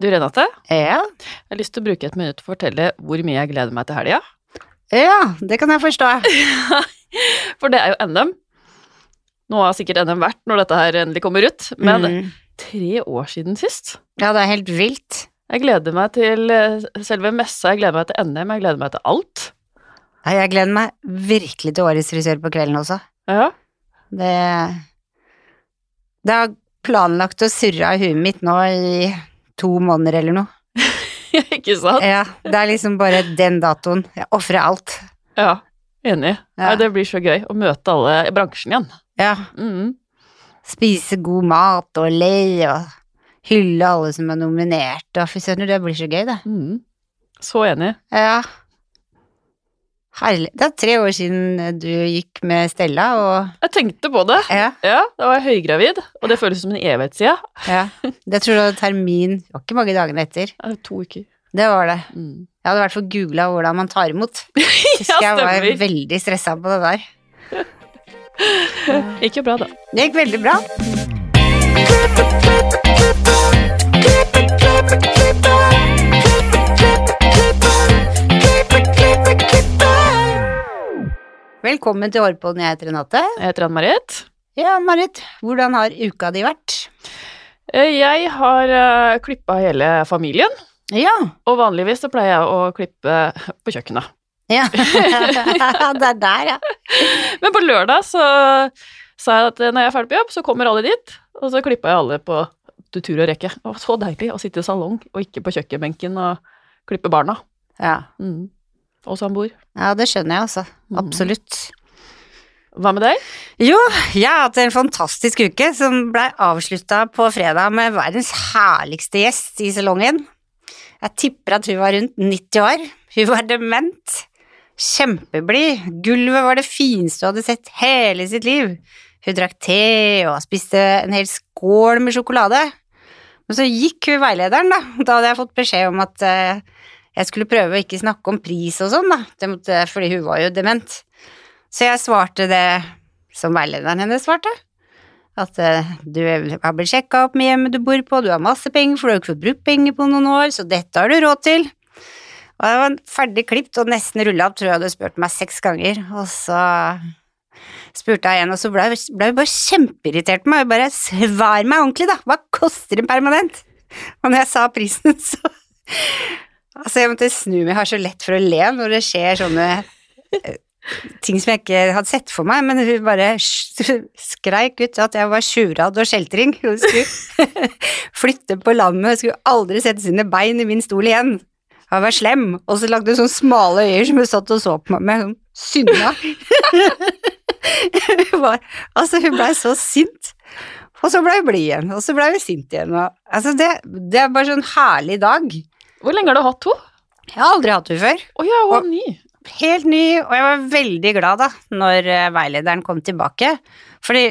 Du Renate, Ja. jeg har lyst til å bruke et minutt til å fortelle hvor mye jeg gleder meg til helga. ja, det kan jeg forstå. For det er jo NM. Nå har sikkert NM vært når dette her endelig kommer ut, men Mm. tre år siden sist. Ja, det er helt vilt. Jeg gleder meg til eh, selve messa, jeg gleder meg til NM, jeg gleder meg til alt. Ja, jeg gleder meg virkelig til årets frisør på kvelden også. Ja. Det Det har planlagt å surre av huet mitt nå i to måneder eller noe. Ikke sant? Ja, det er liksom bare den datoen. Jeg ofrer alt. Ja, enig. Ja. Det blir så gøy å møte alle i bransjen igjen. Ja, Mm. spise god mat og le og hylle alle som er nominert og fy søren, det blir så gøy, det. Mm. Så enig. Ja. Herlig. Det er tre år siden du gikk med Stella, og Jeg tenkte på det. ja, Ja, da var jeg høygravid, og det føles som en evighet siden. ja. Det tror jeg var termin Det var ikke mange dagene etter. Ja, To uker. Det var det. Mm. Jeg hadde i hvert fall googla hvordan man tar imot. Ja, Husker jeg var veldig stressa på det der. det Gikk jo bra, da. Det gikk veldig bra. Velkommen til Hårpodden, jeg heter Renate. Jeg heter Ann-Marit. Ja, Ann-Marit, hvordan har uka di vært? Eh, Jeg har uh, klippa hele familien, Ja. og vanligvis så pleier jeg å klippe på kjøkkenet. ja. det er der, ja. Men på lørdag så sa jeg at når jeg er ferdig på jobb, så kommer alle dit, og så klippa jeg alle på tur og rekke. Det var så deilig å sitte i salong og ikke på kjøkkenbenken og klippe barna. Ja, Mm. Og samboer. ja det skjønner jeg altså. Mhm. Absolutt. Hva med deg? Jo, jeg har hatt en fantastisk uke som blei avslutta på fredag med verdens herligste gjest i salongen. Jeg tipper at hun var rundt 90 år. Hun var dement. Kjempeblid. Gulvet var det fineste hun hadde sett hele sitt liv. Hun drakk te og spiste en hel skål med sjokolade. Men så gikk hun veilederen, da. Da hadde jeg fått beskjed om at eh, jeg skulle prøve å ikke snakke om pris og sånn, da. Det måtte, fordi hun var jo dement. Så jeg svarte det som veilederen hennes svarte. At eh, du har blitt sjekka opp med hjemmet du bor på, du har masse penger, for du har ikke fått brukt penger på noen år, så dette har du råd til. Og jeg var ferdig klipt og nesten rulla opp, tror jeg hadde spurt meg seks ganger, og så spurte jeg igjen, og så ble hun bare kjempeirritert på meg, bare svar meg ordentlig, da, hva koster en permanent? Og når jeg sa prisen, så Altså, jeg måtte snu meg, jeg har så lett for å le når det skjer sånne ting som jeg ikke hadde sett for meg, men hun bare skreik ut at jeg var tjurad og skjeltring. Hun skulle flytte på landet, skulle aldri sette sine bein i min stol igjen. Hun var slem, og så lagde hun sånne smale øyer som hun satt og så på meg med Hun synda. Altså, hun blei så sint. Og så blei hun blid igjen, og så blei hun sint igjen. Og, altså, det, det er bare sånn herlig dag. Hvor lenge har du hatt henne? Jeg har aldri hatt henne før. Oh, ja, hun er ny. Helt ny, og jeg var veldig glad da, når eh, veilederen kom tilbake. Fordi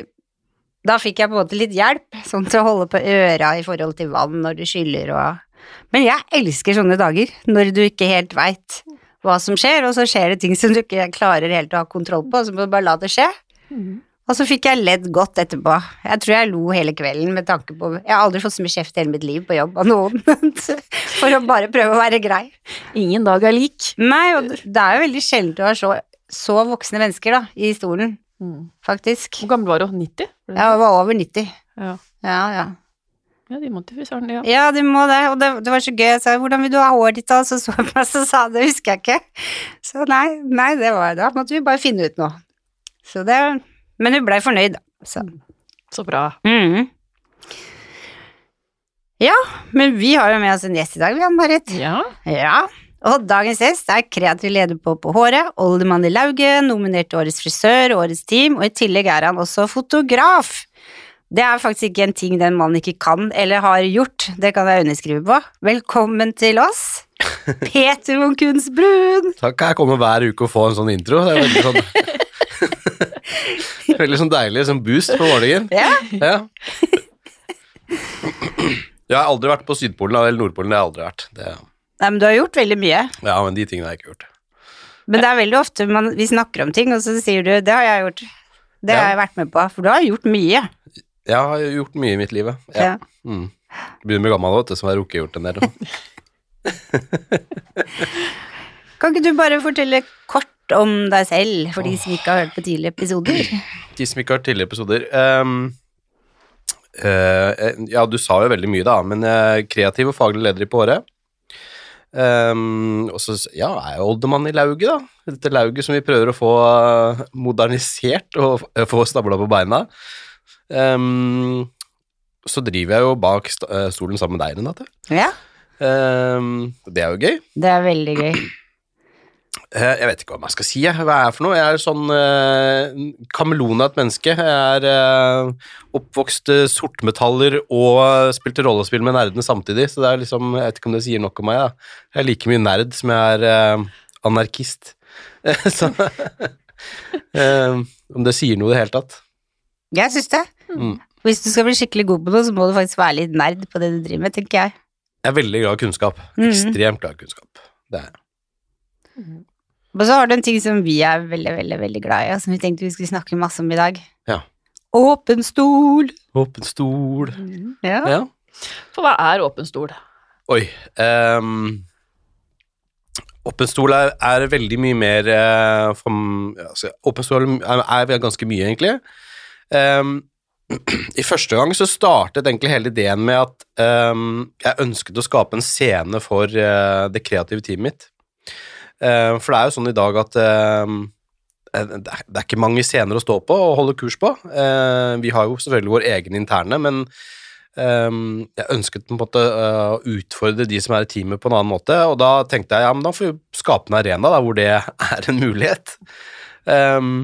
da fikk jeg på en måte litt hjelp, sånn til å holde på øra i forhold til vann når du skyller og Men jeg elsker sånne dager, når du ikke helt veit hva som skjer, og så skjer det ting som du ikke klarer helt å ha kontroll på, så må du bare la det skje. Og så fikk jeg ledd godt etterpå. Jeg tror jeg lo hele kvelden med tanke på Jeg har aldri fått så mye kjeft i hele mitt liv på jobb av noen, for å bare prøve å være grei. Ingen dag er lik. Nei, og det er jo veldig sjelden du har så, så voksne mennesker da, i stolen, faktisk. Hvor gammel var du? 90? Ja, Jeg var over 90. Ja. Ja, ja. ja, de må til frisøren, ja. Ja, de må det, og det, det var så gøy. Jeg sa 'hvordan vil du ha håret ditt', da? Så så jeg på meg, så sa det husker jeg ikke. Så nei, nei, det var Da måtte vi bare finne ut noe. Så det Men hun blei fornøyd, da. Så. Så bra. Mm. Ja, men vi har jo med oss en gjest i dag, vi, Ann-Marit. Ja. Ja, og dagens gjest er kreativ leder på På håret, oldermann i lauget, nominert til Årets frisør, Årets team, og i tillegg er han også fotograf. Det er faktisk ikke en ting den mannen ikke kan eller har gjort, det kan jeg underskrive på. Velkommen til oss, Peter von Kunstbrun. Takk, jeg kommer hver uke og får en sånn intro. Det er veldig sånn Veldig sånn deilig sånn boost på morgenen. Ja, Ja. Jeg har aldri vært på Sydpolen eller Nordpolen. Det har jeg aldri vært. Det, Nei, men du har gjort veldig mye. ja, men de tingene har jeg ikke gjort. Men det er veldig ofte man, vi snakker om ting, og så sier du 'det har jeg gjort'. Det har jeg vært med på, for du har gjort mye. Jeg har gjort mye i mitt liv, ja. Ja. Mm. Begynner med gammel, vet du, som har rukket gjort en del. Kan ikke du bare fortelle kort om deg selv, for de som ikke har hørt på tidligere episoder? De som ikke har hørt tidligere episoder um, uh, Ja, du sa jo veldig mye, da, men uh, kreativ og faglig leder i på året. Um, og så ja, er jeg oldemann i lauget, da. Dette lauget som vi prøver å få eh, modernisert og få stabla på beina. Um, så driver jeg jo bak st eh, stolen sammen med deg, Renate. Ja, Um, det er jo gøy. det er veldig gøy. Eh, Jeg vet ikke hva jeg skal si, hva er jeg for noe? Jeg er sånn uh, kameleon av et menneske. Jeg er eh, oppvokst eh, sortmetaller og spilte rollespill med nerdene samtidig, så det er liksom, jeg vet ikke om det sier nok om meg. Da. Jeg er like mye nerd som jeg er eh, anarkist. så eh, Om det sier noe i det hele tatt. Jeg syns det. Mm. Hvis du skal bli skikkelig god på noe, så må du faktisk være litt nerd på det du driver med, tenker jeg. Jeg er veldig glad i kunnskap. Mhm. Ekstremt glad i kunnskap. Det er jeg. Og så har du en ting som vi er veldig, veldig, veldig glad i, og som vi tenkte vi skulle snakke masse om i dag. Ja. Åpen stol. Åpen stol. Ja. Ja. For hva er åpen stol? Oi. Um, åpen stol er, er veldig mye mer eh, for, altså, Åpen stol er, er ganske mye, egentlig. Um, I første gang så startet egentlig hele ideen med at um, jeg ønsket å skape en scene for uh, det kreative teamet mitt. Eh, for det er jo sånn i dag at um, eh, det er, det er ikke mange scener å stå på og holde kurs på. Uh, vi har jo selvfølgelig vår egen interne, men um, jeg ønsket på en måte å utfordre de som er i teamet på en annen måte, og da tenkte jeg ja, men da får vi skape en arena da, hvor det er en mulighet. Um,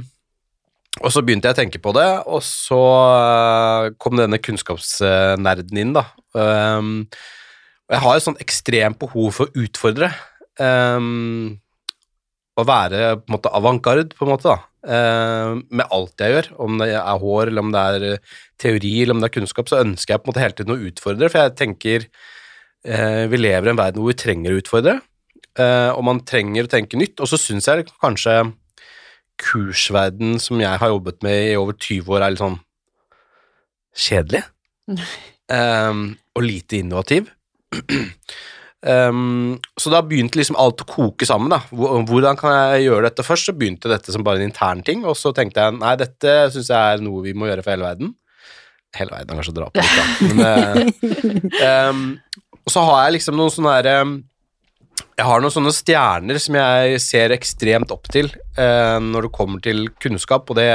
og så begynte jeg å tenke på det, og så kom denne kunnskapsnerden inn, da. Um, jeg har et sånt ekstremt behov for å utfordre. Ehm, å være på en måte avantgarde, på en måte, da. Ehm, med alt jeg gjør, om det er hår, eller om det er eh, teori, eller om det er kunnskap, så ønsker jeg på en måte hele tiden å utfordre, for jeg tenker eh, vi lever i en verden hvor vi trenger å utfordre, eh, og man trenger å tenke nytt, og så syns jeg kanskje kursverden som jeg har jobbet med i over 20 år, er litt sånn kjedelig, Ehm, og lite innovativ. Ehm, så da begynte liksom alt å koke sammen. da. Hvordan kan jeg gjøre dette først? Så begynte dette som bare en intern ting, og så tenkte jeg nei, dette syns jeg er noe vi må gjøre for hele verden. Hele verden er kanskje å dra på litt, da. Men, ehm, og så har jeg liksom noen sånne her ehm, Jeg har noen sånne stjerner som jeg ser ekstremt opp til uh, når det kommer til kunnskap, og det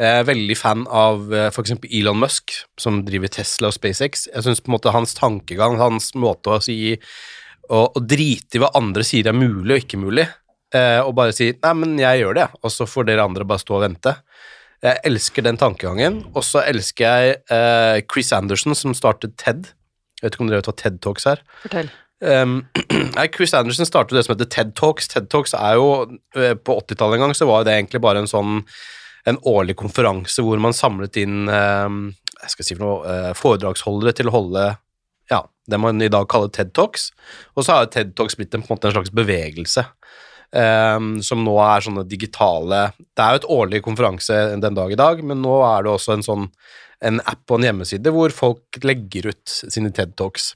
er veldig fan av eh, eksempel Elon Musk, som driver Tesla og SpaceX. Jeg syns hans tankegang, hans måte å si Å, å drite i hva andre sier er mulig og ikke mulig, eh, og bare si 'nei, men jeg gjør det', og så får dere andre bare stå og vente. Jeg elsker den tankegangen, og så elsker jeg eh, Chris Anderson, som startet TED. Jeg vet ikke om dere vet hva TED Talks er? Fortell. Um, nei, Chris Anderson startet det som heter TED Talks. TED Talks er jo eh, På 80-tallet en gang så var det egentlig bare en sånn en årlig konferanse hvor man samlet inn um, jeg skal si for noe, eh, foredragsholdere til å holde ja, det man i dag kaller TED Talks. Og så har TED Talks blitt en, en, en slags bevegelse. um, som nå er sånne digitale Det er jo et årlig konferanse den dag i dag, men nå er det også en sånn en app og en hjemmeside hvor folk legger ut sine TED Talks.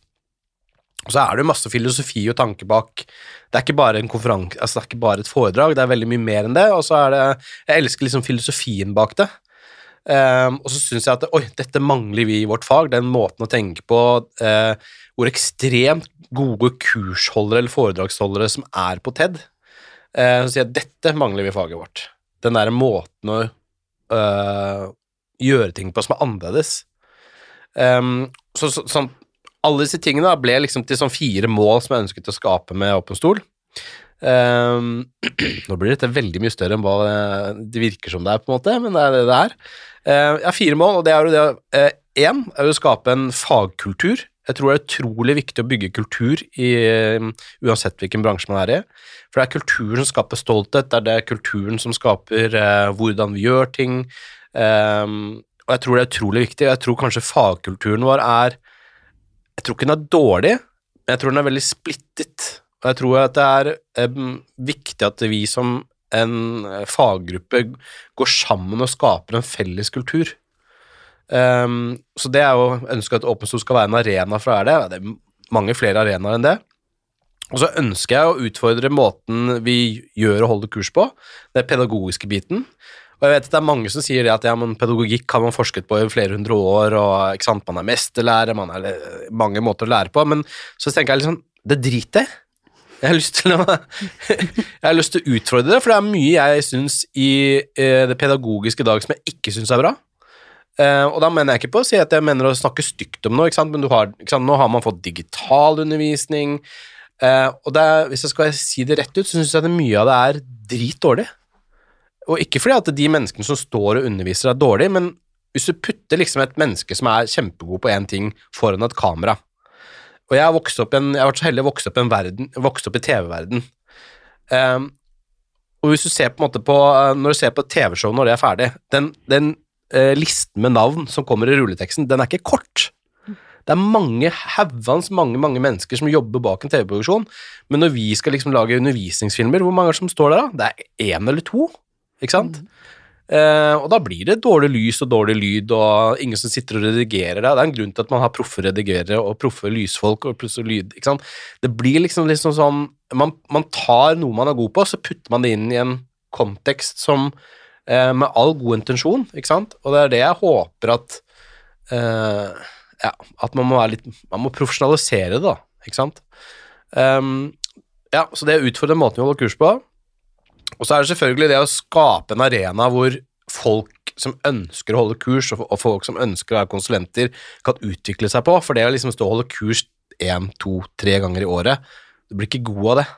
Og så er det jo masse filosofi og tanke bak. Det er ikke bare en konferanse, altså det er ikke bare et foredrag, det er veldig mye mer enn det. Og så er det Jeg elsker liksom filosofien bak det. Um, og så syns jeg at oi, dette mangler vi i vårt fag, den måten å tenke på Uh, hvor ekstremt gode kursholdere eller foredragsholdere som er på TED. Uh, så sier jeg at dette mangler vi i faget vårt. Den derre måten å uh, gjøre ting på som er annerledes. Um, så, så, sånn alle disse tingene ble liksom til sånn fire mål som jeg ønsket å skape med Åpen stol. Um, nå blir dette veldig mye større enn hva det virker som det er, på en måte, men det er det det er. Uh, jeg har fire mål, og det er jo det Én er jo å skape en fagkultur. Jeg tror det er utrolig viktig å bygge kultur i, uh, uansett hvilken bransje man er i. For det er kulturen som skaper stolthet, det er det kulturen som skaper eh, hvordan vi gjør ting. Um, og jeg tror det er utrolig viktig. Jeg tror kanskje fagkulturen vår er Jeg tror ikke den er dårlig, men jeg tror den er veldig splittet. Og jeg tror at det er um, viktig at vi som en eh, faggruppe går sammen og skaper en felles kultur. Um, så det er jo ønsket at Åpen skal være en arena for å være det. Det er mange flere arenaer enn det. Og så ønsker jeg å utfordre måten vi gjør og holder kurs på, den pedagogiske biten. Og jeg vet at det er mange som sier at ja, pedagogikk har man forsket på i flere hundre år, og ikke sant, man er mesterlærer, man er mange måter å lære på, men så tenker jeg liksom Det driter jeg jeg har lyst til å Jeg har lyst til å utfordre det, for det er mye jeg syns i eh, det pedagogiske dag som jeg ikke syns er bra. Uh, og da mener jeg ikke på å si at jeg mener å snakke stygt om noe, men har, nå har man fått digital undervisning. Uh, og er, hvis jeg skal si det rett ut, så syns jeg at mye av det er drit dårlig. Og ikke fordi at de menneskene som står og underviser, er dårlige, men hvis du putter liksom et menneske som er kjempegod på én ting, foran et kamera Og jeg har, vokst opp en, jeg har vært så heldig å vokse opp, en verden, vokst opp i TV-verden. Um, og hvis du ser på en måte på Når du ser på TV-show når det er ferdig Den, den uh, listen med navn som kommer i rulleteksten, den er ikke kort. Det er mange haugans mange mange mennesker som jobber bak en TV-produksjon, men når vi skal liksom lage undervisningsfilmer, hvor mange som står der da? Det er én eller to, ikke sant? Mm. Uh, og da blir det dårlig lys og dårlig lyd, og ingen som sitter og redigerer det. Det er en grunn til at man har proffe redigerere og proffe lysfolk og plutselig lyd. ikke sant? Det blir liksom, liksom sånn man, man, tar noe man er god på, så putter man det inn i en kontekst som eh, med all god intensjon, ikke sant? Og det er det jeg håper at eh, Ja, at man må være litt Man må profesjonalisere det, da, ikke sant? Um, ja, så det utfordrer måten vi holder kurs på. Og så er det selvfølgelig det å skape en arena hvor folk som ønsker å holde kurs, og folk som ønsker å være konsulenter, kan utvikle seg på. For det å liksom stå og holde kurs én, to, tre ganger i året, du blir ikke god av det.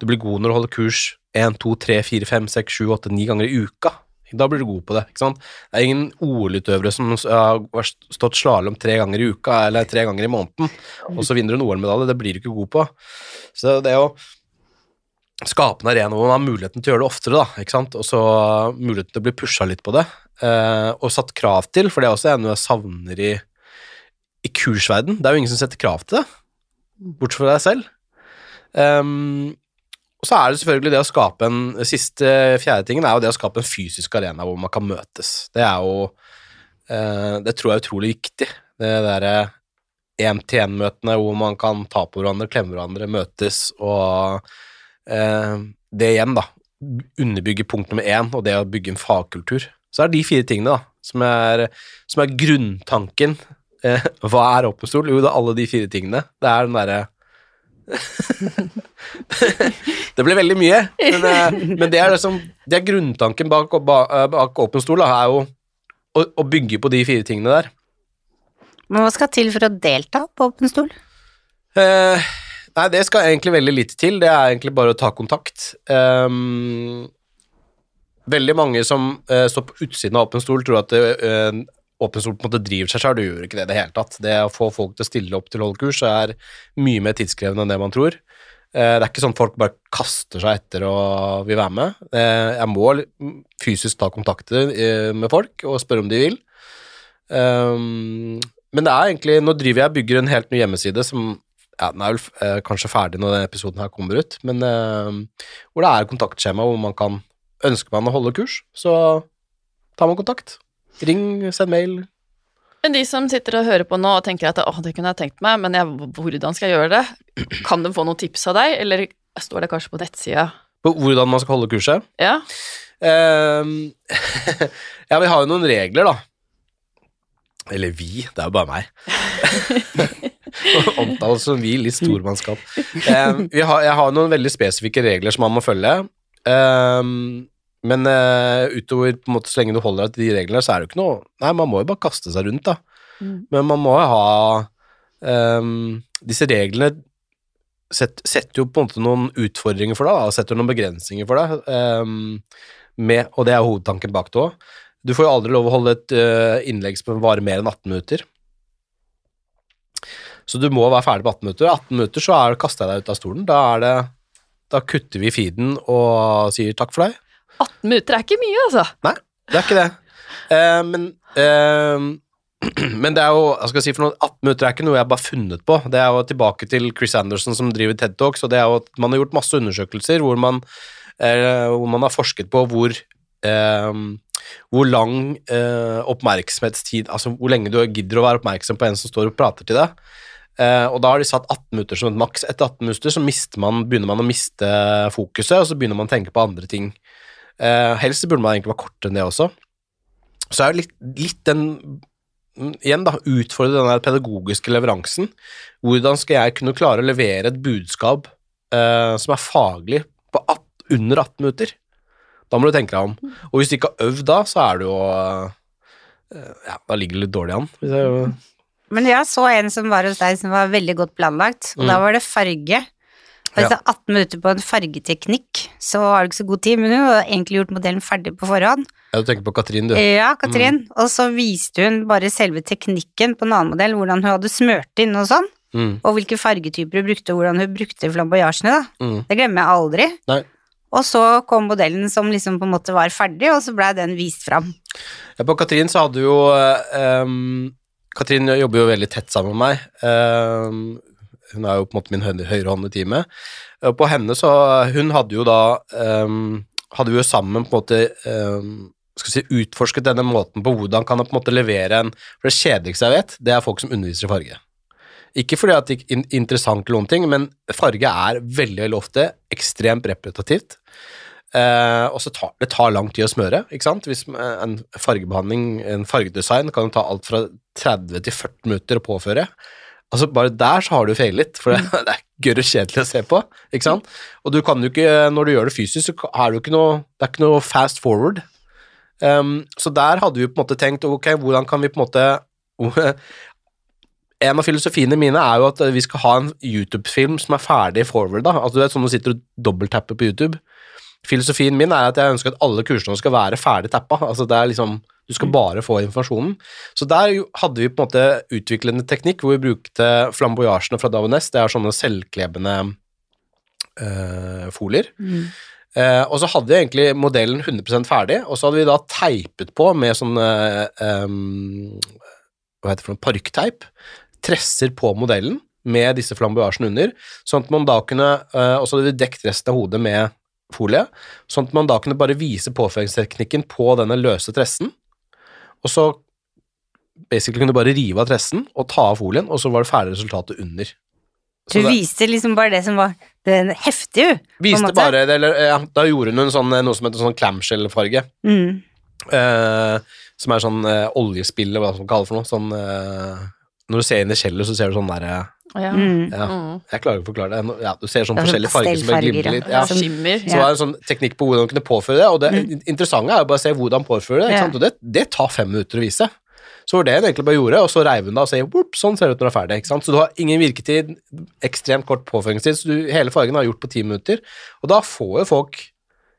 Du blir god når du holder kurs én, to, tre, fire, fem, seks, sju, åtte, ni ganger i uka. Da blir du god på det. ikke sant? Det er ingen OL-utøvere som har stått slalåm tre ganger i uka eller tre ganger i måneden, og så vinner du en OL-medalje. Det blir du ikke god på. Så det å skape en arena hvor man har muligheten til å gjøre det oftere, da, ikke sant? og så muligheten til å bli pusha litt på det, eh, og satt krav til, for det er også noe jeg savner i, i kursverden. Det er jo ingen som setter krav til det, bortsett fra deg selv. Um, og så er det selvfølgelig det å skape en siste, fjerde tingen er jo det å skape en fysisk arena hvor man kan møtes. Det er jo eh, Det tror jeg er utrolig viktig. Det derre én-til-én-møtene hvor man kan ta på hverandre, klemme hverandre, møtes og eh, Det igjen, da. Underbygge punkt nummer én, og det å bygge en fagkultur. Så er det de fire tingene da, som er, som er grunntanken. Eh, hva er Åpen stol? Jo, det er alle de fire tingene. Det er den derre det ble veldig mye, men, eh, men det, er liksom, det er grunntanken bak, eh, bak Åpen stol, er jo å, å, bygge på de fire tingene der. Men hva skal til for å delta på Åpen stol? Eh, nei, det skal egentlig veldig lite til. Det er egentlig bare å ta kontakt. Um, veldig mange som uh, står på utsiden av Åpen stol, tror at det, uh, åpen stol på en måte driver seg sjøl, det gjør ikke det i det hele tatt. Det å få folk til å stille opp til holdkurs er mye mer tidskrevende enn det man tror. Eh, det er ikke sånn folk bare kaster seg etter og vil være med. Eh, jeg må fysisk ta kontakt med folk og spørre om de vil. Men det er egentlig Nå driver jeg og bygger en helt ny hjemmeside som ja, Den er vel kanskje ferdig når denne episoden her kommer ut, men hvor det er kontaktskjema hvor man kan Ønsker man å holde kurs, så tar man kontakt. Ring, send mail. Men de som sitter og hører på nå og tenker at å, det kunne jeg tenkt meg, men jeg, hvordan skal jeg gjøre det? Kan de få noen tips av deg, eller står det kanskje på nettsida? På hvordan man skal holde kurset? Ja. Uh, ja, vi har jo noen regler, da. Eller vi, det er jo bare meg. Omtales som vi, litt stormannskap. Uh, har, jeg har noen veldig spesifikke regler som man må følge. Um, men uh, utover på en måte, så lenge du holder deg til de reglene, så er det jo ikke noe Nei, man må jo bare kaste seg rundt, da. Mm. Men man må jo ha um, Disse reglene set, setter jo på en måte noen utfordringer for deg, da, setter noen begrensninger for deg, um, med, og det er hovedtanken bak det òg. Du får jo aldri lov å holde et uh, innlegg som varer mer enn 18 minutter. Så du må være ferdig på 18 minutter. 18 minutter så er, kaster jeg deg ut av stolen. Da, er det, da kutter vi feeden og sier takk for deg. 18 minutter er ikke mye, altså. Nei, det er ikke det. Uh, men uh, men det er jo jeg skal si for noe, 18 minutter er ikke noe jeg bare har funnet på. Det er jo tilbake til Chris Anderson som driver TED Talks, og det er jo at man har gjort masse undersøkelser hvor man, uh, hvor man har forsket på hvor hvor lang oppmerksomhetstid Altså hvor lenge du gidder å være oppmerksom på en som står og prater til deg. Eh, og da har de satt 18 minutter som et maks. Etter 18 minutter så man, begynner man å miste fokuset, og så begynner man å tenke på andre ting. Uh, helst burde man egentlig være kortere enn det også. Så er det litt, litt den Igjen, da, utfordre den der pedagogiske leveransen. Hvordan skal jeg kunne klare å levere et budskap uh, som er faglig på 18, under 18 minutter? Da må du tenke deg om. Og hvis du ikke har øvd da, så er du jo Ja, da ligger det litt dårlig an. Hvis jeg, Men jeg så en som var hos deg som var veldig godt planlagt, og Mm. da var det farge. Og hvis det er 18 minutter på en fargeteknikk, så har du ikke så god tid, men hun har egentlig gjort modellen ferdig på forhånd. ja, du tenker på Katrin, du. Ja, Katrin. Og så viste hun bare selve teknikken på en annen modell, hvordan hun hadde smørt inn og sånn, Mm, og hvilke fargetyper hun brukte, og hvordan hun brukte flamboyasjene, da. mm. Det glemmer jeg aldri. Nei. Og så kom modellen som liksom på en måte var ferdig, og så blei den vist fram. Ja, på Katrin så hadde du jo um, Katrin jobber jo veldig tett sammen med meg. Um, hun er jo på en måte min høy- høyrehånd i teamet. På henne så Hun hadde jo da um, Hadde vi jo sammen på en måte um, skal si, utforsket denne måten på hvordan kan jeg på en måte levere en For det kjedeligste jeg vet, det er folk som underviser i farge. Ikke fordi at det er interessant eller noen ting, men farge er veldig, veldig ofte ekstremt repetitivt. Eh, og så tar det tar lang tid å smøre, ikke sant? Hvis eh, en fargebehandling, en fargedesign, kan ta alt fra 30 til 40 minutter å påføre. Altså Bare der så har du feilet, for det, det er gørr kjedelig å se på. ikke sant? Og du kan jo ikke, når du gjør det fysisk, så er det ikke noe, det er ikke noe fast forward. Um, så der hadde vi på en måte tenkt ok, hvordan kan vi på en måte En av filosofiene mine er jo at vi skal ha en YouTube-film som er ferdig forward. da, altså du vet sånn du sitter og dobbelttapper på YouTube. Filosofien min er at jeg ønsker at alle kursene skal være ferdig tappa. altså det er liksom, Du skal bare få informasjonen. Så der hadde vi på en måte utviklet en teknikk hvor vi brukte flamboyasjene fra Davines. Det er sånne selvklebende øh, folier. Eh, og så hadde vi egentlig modellen 100 ferdig, og så hadde vi da teipet på med sånn em, Hva heter det for noe? Parykteip. Tresser på modellen med disse flamboyasjene under, sånn at man da kunne eh, Og så hadde vi dekt resten av hodet med folie, sånn at man da kunne bare vise påføringsteknikken på denne løse tressen, og så basically kunne du bare rive av tressen og ta av folien, og så var det ferdig resultatet under. Du Så det- viste liksom bare det som var det heftige, jo. Viste bare det, eller ja, Da gjorde hun sånn, noe som heter sånn clamshell-farge. Mm. Eh, som er sånn eh, oljespill, eller hva man kaller det for noe. Sånn eh, Når du ser inn i skjellet, så ser du sånn derre Ja. Mm. ja, Mm. Jeg klarer ikke å forklare det. Ja, du ser sånn forskjellige farger som bare glimter ja. litt. Ja, skimmer. Så det var en sånn teknikk på hvordan du kunne påføre det, og det interessante er jo bare å se hvordan påføre det. Ikke sant? Og det, det tar fem minutter å vise. Så var det hun egentlig bare gjorde, og så reiv hun det og sier sånn ser det ut når det er ferdig. Ikke sant? Så du har ingen virketid, ekstremt kort påføringstid, så du, hele fargen har gjort på ti minutter. Og da får jo folk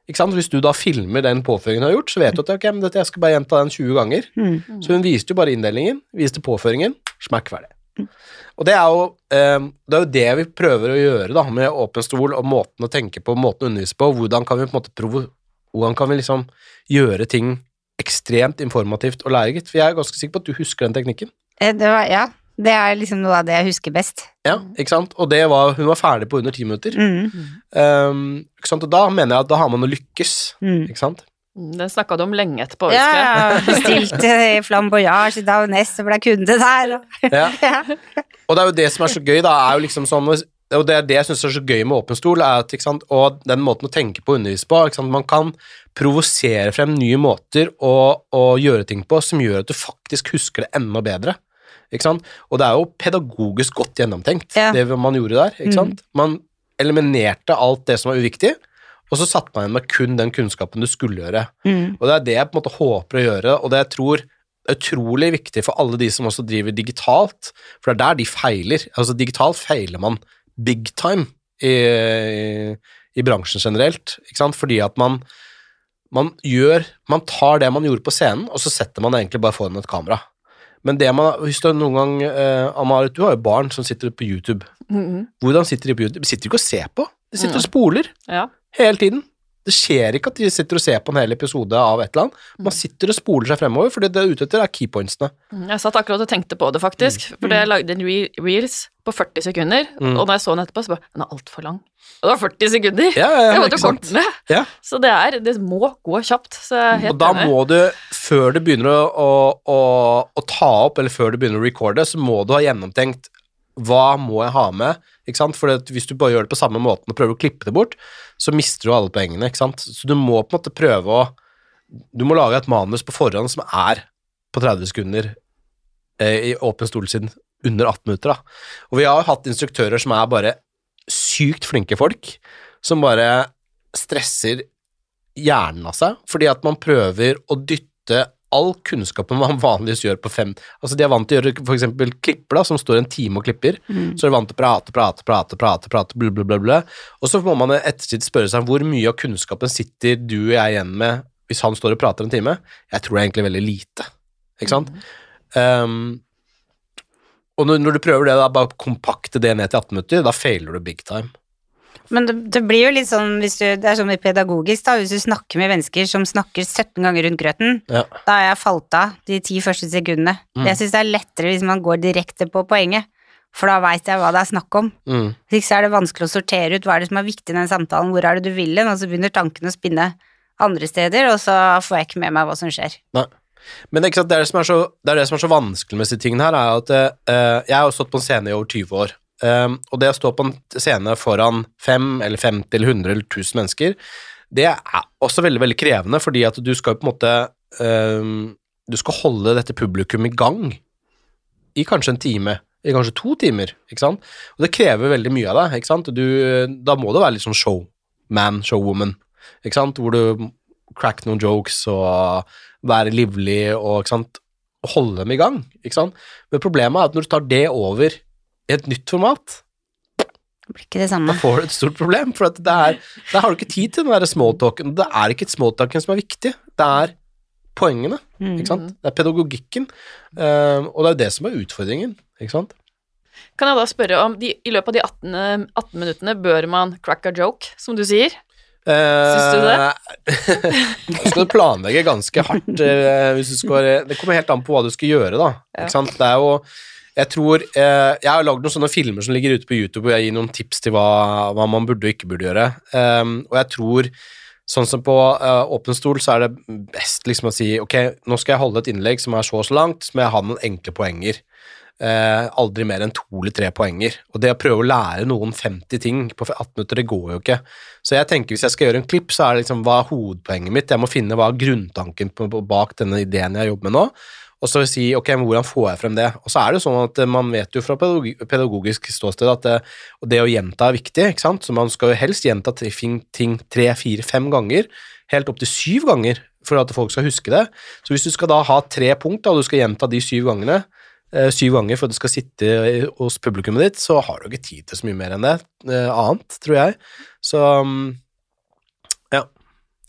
ikke sant? Hvis du da filmer den påføringen du har gjort, så vet du at ok, men dette, jeg skal bare gjenta den 20 ganger. Mm. Så hun viste jo bare inndelingen, viste påføringen, smakk ferdig. Og det er, jo, eh, det er jo det vi prøver å gjøre da, med Åpen stol og måten å tenke på, måten å undervise på. Hvordan kan vi på en måte provo hvordan kan vi liksom gjøre ting ekstremt informativt og lærerikt? For jeg er ganske sikker på at du husker den teknikken. Eh, Det var, ja, det er liksom noe av det jeg husker best. Ja, ikke sant? Og det var, hun var ferdig på under ti minutter. Mm. Um, ikke sant? Og da mener jeg at da har man å lykkes, Mm. ikke sant? Den snakka du om lenge etterpå, husker jeg. Ja, bestilte flamboyage i Downess og ble kunde der. og- Ja. Og det er jo det som er så gøy, da, er jo liksom sånn Og det er det jeg syns er så gøy med åpen stol, er at, ikke sant, og den måten å tenke på og undervise på ikke sant, Man kan provosere frem nye måter å, å gjøre ting på som gjør at du faktisk husker det enda bedre. Ikke sant? Og det er jo pedagogisk godt gjennomtenkt, Ja. det man gjorde der. Ikke sant? Man eliminerte alt det som var uviktig, og så satte man igjen med kun den kunnskapen du skulle gjøre. Mm. Og det er det jeg på en måte håper å gjøre, og det jeg tror er utrolig viktig for alle de som også driver digitalt, for det er der de feiler. Altså digitalt feiler man big time i, i, bransjen generelt, ikke sant, fordi at man man gjør, man tar det man gjorde på scenen, og så setter man det egentlig bare foran et kamera. Men det man, hvis du noen gang, eh, Amarit, du har jo barn som sitter på YouTube. Mhm. Hvordan sitter de på YouTube? De sitter ikke og ser på, de sitter og Mm. spoler Ja. hele tiden. Det skjer ikke at de sitter og ser på en hel episode av et eller annet. Man sitter og spoler seg fremover, for det de er ute etter, er keypointsene. Mm, Jeg satt akkurat og tenkte på det, faktisk. For jeg lagde en re reels på 40 sekunder, Mm. og da jeg så den etterpå, så bare Den er altfor lang. Og det var 40 sekunder! Ja, ja, jeg ja, måtte jo sant? korte ned. Ja. Så det er Det må gå kjapt. Så jeg Og da enig. må du, før du begynner å, å, å ta opp, eller før du begynner å recorde, så må du ha gjennomtenkt hva må jeg ha med, ikke sant? For hvis du bare gjør det på samme måten og prøver å klippe det bort, så mister du alle poengene, ikke sant? Så du må på en måte prøve å Du må lage et manus på forhånd som er på 30 sekunder eh, i åpen stol siden under 18 minutter, da. Og vi har jo hatt instruktører som er bare sykt flinke folk, som bare stresser hjernen av seg, fordi at man prøver å dytte all kunnskapen man vanligvis gjør på fem Altså, de er vant til å gjøre eksempel klipper, da, som står en time og klipper, så er de vant til å prate, prate, prate, prate, prate, bla, bla, bla, bla. Og så må man i ettertid spørre seg hvor mye av kunnskapen sitter du og jeg igjen med hvis han står og prater en time? Jeg tror det er egentlig veldig lite, ikke sant? Um, og når, når du prøver det, da, bare kompakte det ned til 18 minutter, da feiler du big time. Men det, det blir jo litt sånn hvis du, Det er sånn pedagogisk, da. Hvis du snakker med mennesker som snakker 17 ganger rundt grøten, Ja. da har jeg falt av de ti første sekundene. Mm. Jeg syns det er lettere hvis man går direkte på poenget, for da veit jeg hva det er snakk om. Mm. Hvis ikke er det vanskelig å sortere ut hva er det som er viktig i den samtalen, hvor er det du vil hen, og så begynner tankene å spinne andre steder, og så får jeg ikke med meg hva som skjer. Nei. Men det, er det, som er så, det er det som er så vanskelig med disse tingene her, er at uh, jeg har jo stått på en scene i over 20 år. Um, og det å stå på en scene foran 5 eller 50 eller 100 eller 1000 mennesker, det er også veldig, veldig krevende, fordi at du skal på en måte um, Du skal holde dette publikum i gang i kanskje en time, i kanskje to timer, ikke sant? Og det krever veldig mye av deg, ikke sant? Du, da må du være litt sånn showman, showwoman, ikke sant? Hvor du crack noen jokes og være livlig og ikke sant, holde dem i gang. Ikke sant? Men problemet er at når du tar det over i et nytt format, Det blir ikke det da får du et stort problem. For at det er, da har du ikke tid til den der smalltalken. Det er ikke smalltalken som er viktig, det er poengene. Mm. Ikke sant? Det er pedagogikken, eh, og det er jo det som er utfordringen. Ikke sant? Kan jeg da spørre om de, i løpet av de 18, 18 minuttene bør man crack a joke, som du sier? Syns du det? du skal planlegge ganske hardt. uh, hvis du skal, det kommer helt an på hva du skal gjøre, da. Ja. Sant? Det er jo Jeg tror eh, Jeg har lagd noen sånne filmer som ligger ute på YouTube, hvor jeg gir noen tips til hva, hva man burde og ikke burde gjøre. Um, og jeg tror Sånn som på uh, åpen stol, så er det best liksom å si ok, nå skal jeg holde et innlegg som er så og så langt, så må jeg ha noen enkle poenger. Eh, aldri mer enn to eller tre poenger. Og det å prøve å lære noen 50 ting på 18 minutter, det går jo ikke. Så jeg tenker hvis jeg skal gjøre en klipp, så er det liksom hva er hovedpoenget mitt? Jeg må finne hva er grunntanken på, på, bak denne ideen jeg jobber med nå. Og så si ok, men hvordan får jeg frem det? Og så er det jo sånn at eh, man vet jo fra pedagogisk ståsted at det, og det å gjenta er viktig, ikke sant? Så man skal jo helst gjenta ting tre, fire, fem ganger, helt opp til syv ganger, for at folk skal huske det. Så hvis du skal da ha tre punkt, og du skal gjenta de syv gangene, eh, syv ganger for at det skal sitte hos publikummet ditt, så har du ikke tid til så mye mer enn det eh, annet, tror jeg. Så mm.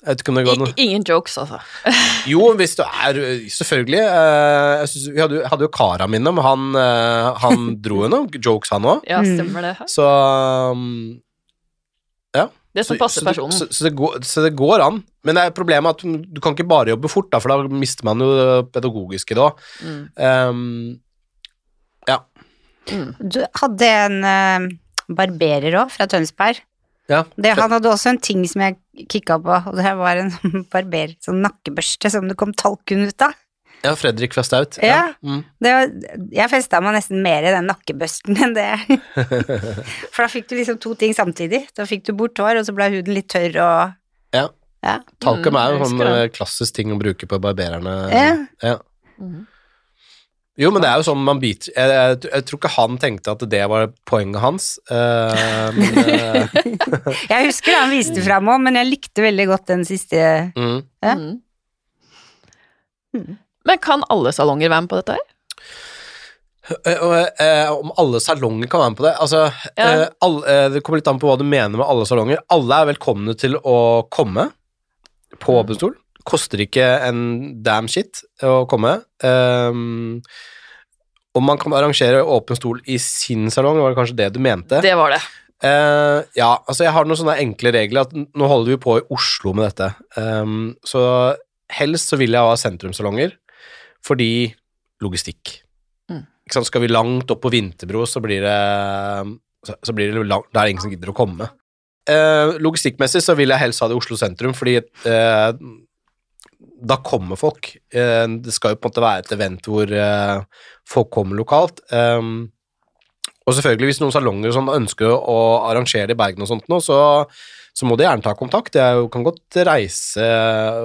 Jeg vet ikke om det går noe ingen jokes, altså. jo, hvis du er Selvfølgelig. eh, jeg synes, vi hadde, hadde jo kara mine, men han, eh, han dro jo noen jokes, han òg. Ja, Mm. stemmer det. Så Ja. Det som passer personen. Så, så, det går, så det går an. Men det er problemet at du kan ikke bare jobbe fort, da, for da mister man jo det pedagogiske da. Mm. Um, Mm. Du hadde en eh, barberer òg, fra Tønsberg. ja. Det, han hadde også en ting som jeg kikka på, og det var en barber, sånn nakkebørste som det kom talkkunn ut av. ja, Fredrik fra Staut. Ja. Mm. Det var, jeg festa meg nesten mer i den nakkebørsten enn det. For da fikk du liksom to ting samtidig. Da fikk du bort hår, og så ble huden litt tørr og Ja. Ja. Talkum er jo Mm, sånn eh, klassisk ting å bruke på barbererne. Ja. Ja. Mhm. Jo, men det er jo sånn man biter jeg, jeg, jeg tror ikke han tenkte at det var poenget hans. Uh, men, uh. Jeg husker det han viste fram òg, men jeg likte veldig godt den siste mm. Ja. Mm. Mm. Men kan alle salonger være med på dette her? Eh, eh, om alle salonger kan være med på det Altså, Ja. eh, alle, det kommer litt an på hva du mener med alle salonger. Alle er velkomne til å komme på Mm. åpen stol. Koster ikke en damn shit å komme. Um, om man kan arrangere åpen stol i sin salong, var det kanskje det du mente? Det var det. Uh, ja, altså jeg har noen sånne enkle regler at nå holder vi på i Oslo med dette. Um, så helst så vil jeg ha sentrumssalonger, fordi logistikk. Mm. Ikke sant? Skal vi langt opp på Vinterbro, så blir det så, så blir det langt, Da er det ingen som gidder å komme. Uh, logistikkmessig så vil jeg helst ha det i Oslo sentrum, fordi eh, da kommer folk. Eh, det skal jo på en måte være et event hvor eh, folk kommer lokalt. Um, og selvfølgelig, hvis noen salonger og sånn ønsker å arrangere i Bergen og sånt nå, så, så må de gjerne ta kontakt. Jeg kan godt reise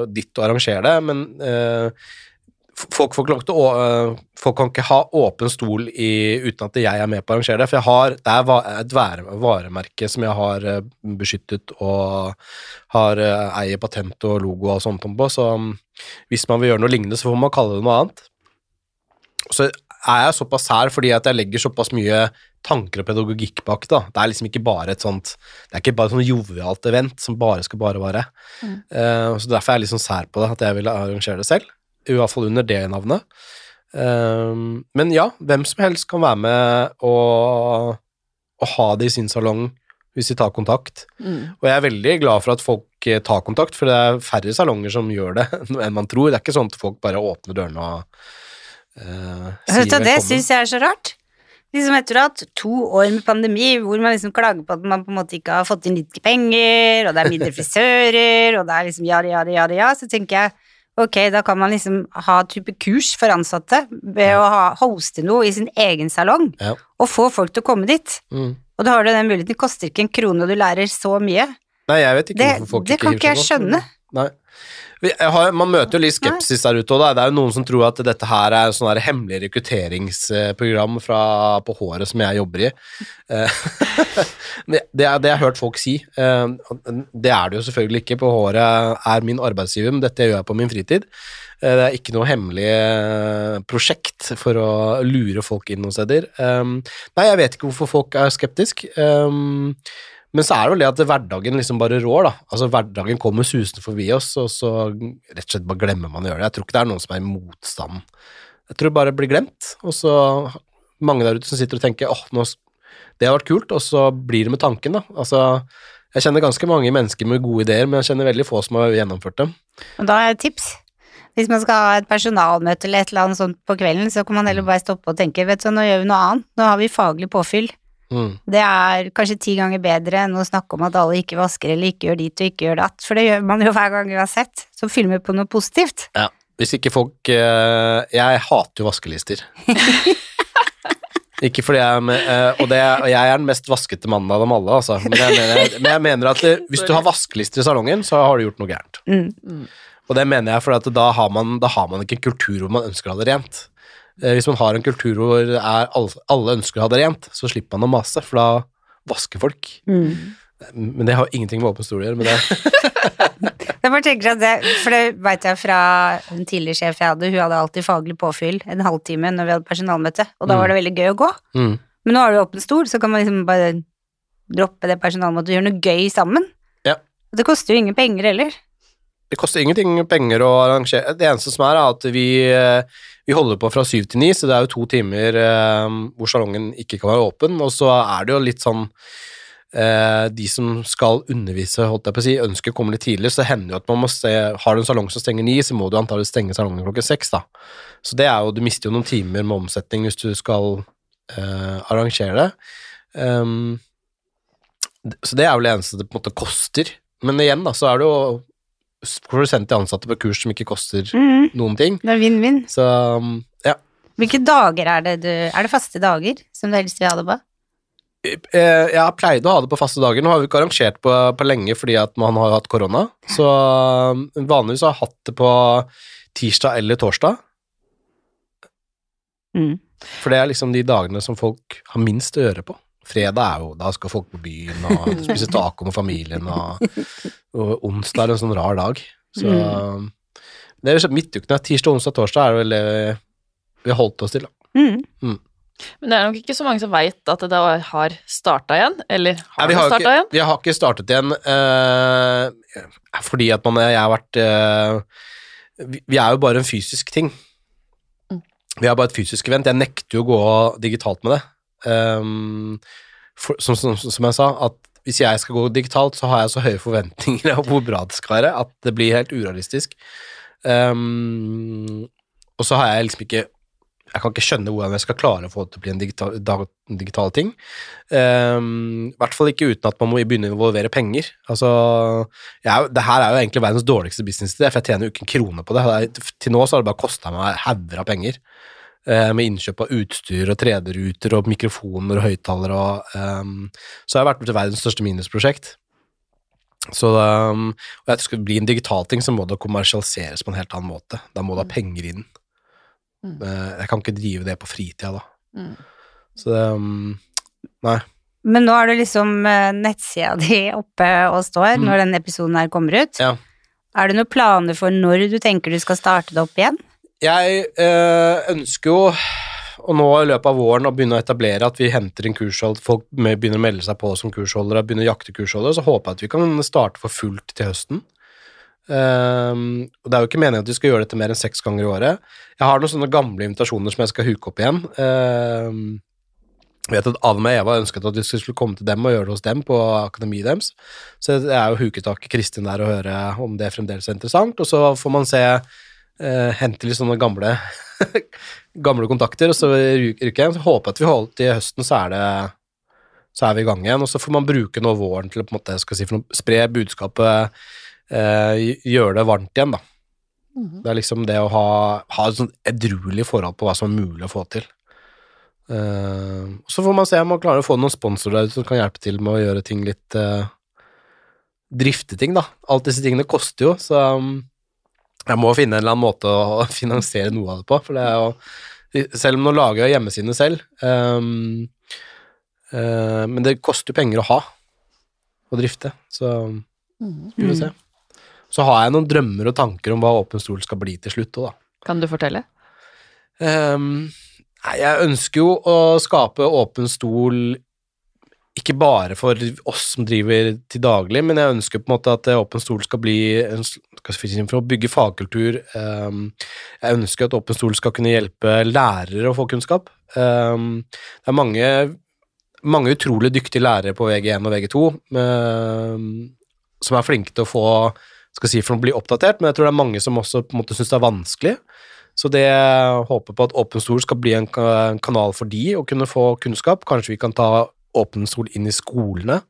dit og arrangere det, men folk, får ikke lov til å, eh, folk kan ikke ha åpen stol i, uten at jeg er med på å arrangere det. For jeg har, det er et varemerke som jeg har eh, beskyttet og har eh, eier patent og logo og sånt på, så mm, hvis man vil gjøre noe lignende, så får man kalle det noe annet. Så er jeg såpass sær fordi at jeg legger såpass mye tanker og pedagogikk bak det. da. Det er liksom ikke bare et sånt Det er ikke bare et jovialt event som bare skal bare vare. Mm. Uh, så Derfor er jeg litt liksom sær på det, at jeg vil arrangere det selv. I hvert fall under det navnet. Um, men ja, hvem som helst kan være med og, og ha det i sin salong hvis de tar kontakt. Mm. Og jeg er veldig glad for at folk eh, tar kontakt, for det er færre salonger som gjør det enn man tror. Det er ikke sånn at folk bare åpner dørene og uh, sier du, det velkommen. syns jeg er så rart. Liksom etter å ha hatt to år med pandemi, hvor man liksom klager på at man på en måte ikke har fått inn litt penger, og det er mindre frisører, og det er liksom ja, ja, ja, ja, så tenker jeg ok, da kan man liksom ha type kurs for ansatte ved å ha, hoste noe i sin egen salong, Ja. og få folk til å komme dit. Mm. Og da har du den muligheten, det koster ikke en krone, og du lærer så mye. Nei, jeg vet ikke Det, hvorfor folk det kan ikke jeg skjønne. Nei. Har, man møter jo litt skepsis der ute, og det er jo noen som tror at dette her er sånn her hemmelig rekrutteringsprogram fra, på håret som jeg jobber i. Eh, det, det, det jeg har hørt folk si. Eh, Det er det jo selvfølgelig ikke, på håret er min arbeidsgiver, men dette gjør jeg på min fritid. Eh, Det er ikke noe hemmelig prosjekt for å lure folk inn noen steder. Nei, jeg vet ikke hvorfor folk er skeptisk. Men så er det vel det at hverdagen liksom bare rår, da. Altså hverdagen kommer susende forbi oss, og så rett og slett bare glemmer man å gjøre det. Jeg tror ikke det er noen som er i motstand. Jeg tror det bare blir glemt, og så mange der ute som sitter og tenker åh, nå, det har vært kult, og så blir det med tanken, da. Altså, jeg kjenner ganske mange mennesker med gode ideer, men jeg kjenner veldig få som har gjennomført dem. Og da jeg et tips. Hvis man skal ha et personalmøte eller et eller annet sånt på kvelden, så kan man heller bare stoppe og tenke, vet du, nå gjør vi noe annet, nå har vi faglig påfyll. Mm. Det er kanskje ti ganger bedre enn å snakke om at alle ikke vasker eller ikke gjør dit og ikke gjør datt, for det gjør man jo hver gang uansett. Så filmer på noe positivt. Ja. Hvis ikke folk eh, Jeg hater jo vaskelister. ikke fordi jeg er med, eh, og, det, og jeg er den mest vaskete mannen av dem alle, altså. Men jeg mener, men jeg mener at det, hvis du har vaskelister i salongen, så har du gjort noe gærent. Mm. Og det mener jeg, for da har, man, da har man ikke en kultur hvor man ønsker å ha det rent. Eh, Hvis man har en kultur hvor er alle, ønsker å ha det rent, så slipper man å mase, for da vasker folk. Mm. Men det har ingenting med åpen stol å gjøre. Men det, Jeg bare tenker at det, for det vet jeg fra en tidligere sjef jeg hadde, hun hadde alltid faglig påfyll en halvtime når vi hadde personalmøte, og da var det veldig gøy å gå. mm. Men nå har du åpen stol, så kan man liksom bare droppe det personalmøtet og gjøre noe gøy sammen. Ja. Det koster jo ingen penger heller. Det koster ingenting penger å arrangere. Det eneste som er, er at vi, eh, vi holder på fra syv til ni, så det er jo to timer eh, hvor salongen ikke kan være åpen. Og så er det jo litt sånn eh, De som skal undervise, holdt jeg på å si, ønsker å komme litt tidligere, så det hender jo at man må se Har du en salong som stenger ni, så må du antakelig stenge salongen klokken seks, da. Så det er jo Du mister jo noen timer med omsetning hvis du skal eh, arrangere det. Um, så det er vel det eneste det på en måte koster. Men igjen, da, så er det jo får du sendt de ansatte på kurs som ikke koster mm. noen ting. Det er vinn-vinn. Så um, ja. Hvilke dager er det du Er det faste dager som du helst vil ha det på? Eh, Jeg har pleid å ha det på faste dager. Nå har vi ikke arrangert på, på lenge fordi at man har hatt korona. Så um, vanligvis har jeg hatt det på tirsdag eller torsdag. Mm. For det er liksom de dagene som folk har minst å gjøre på. Fredag er jo Da skal folk på byen og spise taco med familien, og, og onsdag er en sånn rar dag. Så mm. det er midtukene. Tirsdag, onsdag, torsdag er det vel det vi har holdt oss til. da. Mm. Men det er nok ikke så mange som veit at det har starta igjen, eller har Nei, det starta igjen? vi har ikke startet igjen uh, fordi at man, jeg har vært uh, vi, vi er jo bare en fysisk ting. Mm. Vi er bare et fysisk event. Jeg nekter jo å gå digitalt med det. Um, for, som, som, som jeg sa, at hvis jeg skal gå digitalt, så har jeg så høye forventninger av hvor bra det skal være, at det blir helt urealistisk. Um, og så har jeg liksom ikke Jeg kan ikke skjønne hvordan jeg skal klare å få det til å bli en digital, digital ting. Um, I hvert fall ikke uten at man må begynne å involvere penger. Altså, jeg, det her er jo egentlig verdens dårligste businessidé, for jeg tjener jo ikke en krone på det. til nå så har det bare kosta meg hauger av penger. Eh, med innkjøp av utstyr og 3D-ruter og mikrofoner og høyttalere og um, Så har jeg vært med til verdens største minusprosjekt. Så um, og jeg tror skal bli en digital ting, så må det kommersialiseres på en helt annen måte. Da må du ha penger inn. Mm. Eh, Jeg kan ikke drive det på fritida da. Mm. Så det um, Nei. Men nå er det liksom eh, nettsida di oppe og står Mm. når denne episoden her kommer ut. Ja. Er det noen planer for når du tenker du skal starte det opp igjen? Jeg eh, ønsker jo og nå i løpet av våren å begynne å etablere at vi henter inn kurshold, folk begynner å melde seg på som kursholdere, begynner å jakte kursholdere, så håper jeg at vi kan starte for fullt til høsten. Um, og Det er jo ikke meningen at vi skal gjøre dette mer enn seks ganger i året. Jeg har noen sånne gamle invitasjoner som jeg skal huke opp igjen. Um, jeg vet at Alma og Eva ønsket at vi skulle komme til dem og gjøre det hos dem på akademiet deres. Så jeg er jo huket tak i Kristin der og høre om det fremdeles er interessant. Og så får man se eh, Hente litt sånne gamle gamle kontakter, og så ryker jeg. Så håper jeg at vi holder til høsten, så er det så er vi i gang igjen. Og så får man bruke nå våren til å på en måte, skal jeg si, for noe, spre budskapet, eh, gjøre det varmt igjen, da. Mhm. Det er liksom det å ha, ha et sånn edruelig forhold på hva som er mulig å få til. Uh, så får man se om man klarer å få noen sponsorer der som kan hjelpe til med å gjøre ting litt uh, Drifte ting, da. Alt disse tingene koster jo, så um, jeg må finne en eller annen måte å finansiere noe av det på. For det er jo Selv om nå lager jeg hjemmesidene selv, um, uh, men det koster penger å ha og drifte, så skal vi får se. Så har jeg noen drømmer og tanker om hva Åpen stol skal bli til slutt òg, da. Kan du fortelle? Um, nei, jeg ønsker jo å skape åpen stol ikke bare for oss som driver til daglig, men jeg ønsker på en måte at åpen stol skal bli for å bygge fagkultur. Ehm, jeg ønsker at åpen stol skal kunne hjelpe lærere å få kunnskap. Ehm, det er mange, mange utrolig dyktige lærere på VG1 og VG2 ehm, som er flinke til å få skal si, for å bli oppdatert, men jeg tror det er mange som også på en måte syns det er vanskelig. Så det håper på at Åpen stol skal bli en kanal for de å kunne få kunnskap. Kanskje vi kan ta Åpen stol inn i skolene,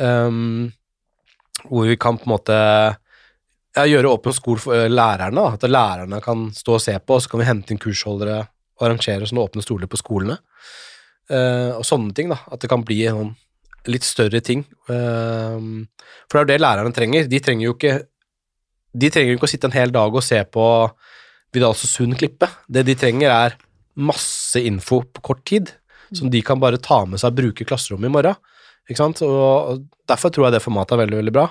Um, hvor vi kan på en måte ja, gjøre Åpen skole for eh, lærerne. Da. At lærerne kan stå og se på, og så kan vi hente inn kursholdere og arrangere sånne åpne stoler på skolene. Uh, og sånne ting, da. At det kan bli en sånn litt større ting. Uh, for det er jo det lærerne trenger. De trenger jo ikke de trenger jo ikke å sitte en hel dag og se på Vidal Sund klippe. Det de trenger, er masse info på kort tid, som de kan bare ta med seg og bruke i klasserommet i morgen. Ikke sant? Og derfor tror jeg det formatet er veldig, veldig bra.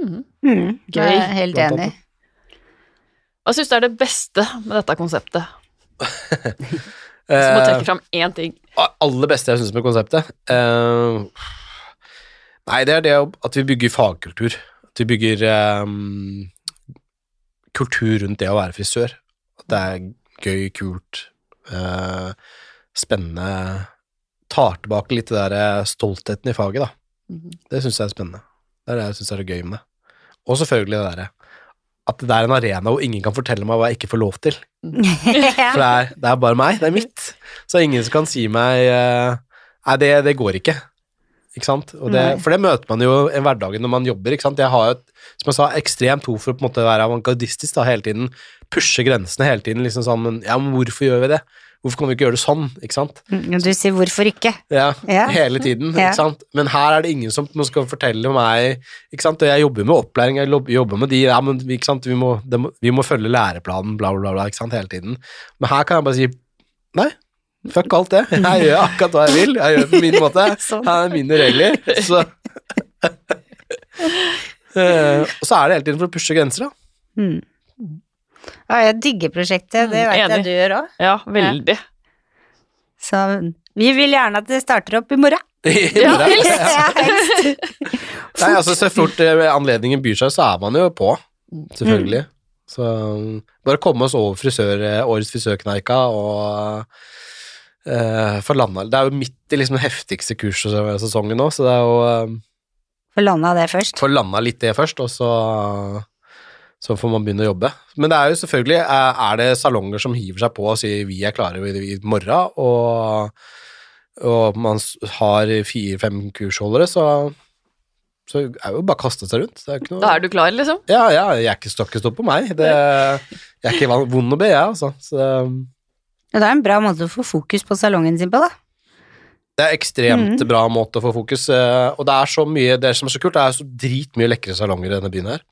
Mhm. Mm, Gøy. Jeg er helt enig. Hva syns du er det beste med dette konseptet? Som må Eh, trekke fram én ting. aller beste jeg syns med konseptet eh, Nei, det er det at vi bygger fagkultur. At vi bygger um, kultur rundt det å være frisør. At det er gøy, kult, eh, spennende. Tar tilbake litt det der eh, stoltheten i faget, da. Mhm. Det syns jeg er spennende. Det er det jeg syns er det gøy med det. Og selvfølgelig det derre at det er en arena hvor ingen kan fortelle meg hva jeg ikke får lov til. For det er, det er bare meg, det er mitt. Så det er ingen som kan si meg eh, Nei, det, det går ikke. Ikke sant? Og det, for det møter man jo i hverdagen når man jobber. Ikke sant? Jeg har jo, som jeg sa, ekstremt behov for å på en måte være avantgardistisk da, hele tiden. Pushe grensene hele tiden. liksom sånn, men, Ja, men hvorfor gjør vi det? Hvorfor kan vi ikke gjøre det sånn? Ikke sant? Mm, Du sier hvorfor ikke? Ja, Ja. hele tiden. Ja. Ikke sant? Men her er det ingen som skal fortelle meg ikke sant? Og jeg jobber med opplæring, jeg jobber med de ja, men, ikke sant? Vi, må, vi må følge læreplanen, bla, bla, bla, ikke sant? hele tiden. Men her kan jeg bare si nei. Fuck alt det. Jeg gjør akkurat hva jeg vil. Jeg gjør det på min måte. Sånn. Her er mine regler. Så Eh, Og så er det hele tiden for å pushe grenser, da. Mm. Ja, jeg digger prosjektet, det vet vet jeg du gjør òg. Ja, veldig. Så vi vil gjerne at det starter opp i morgen. Ja, helst. Ja, helst. Nei, altså Så fort anledningen byr seg, så er man jo på, selvfølgelig. Så um, bare komme oss over frisør, årets frisørkneika og uh, få landa Det er jo midt i liksom den heftigste kurssesongen nå, så det er jo uh, Få landa det først. Få landa litt det først, og så, så får man begynne å jobbe. Men det er jo selvfølgelig Er er det salonger som hiver seg på og sier 'vi er klare i, i morgen', og, og man har fire-fem kursholdere, så så er det jo bare å kaste seg rundt. Det er ikke noe Da er du klar, liksom? Ja, ja, jeg er ikke stopp på meg. Det, jeg er ikke vond å be, jeg, altså. Så Ja, det er en bra måte å få fokus på salongen sin på, da. det er ekstremt mm. bra måte å få fokus, eh, og det er så mye Det som er så kult, det er så dritmye lekre salonger i denne byen her.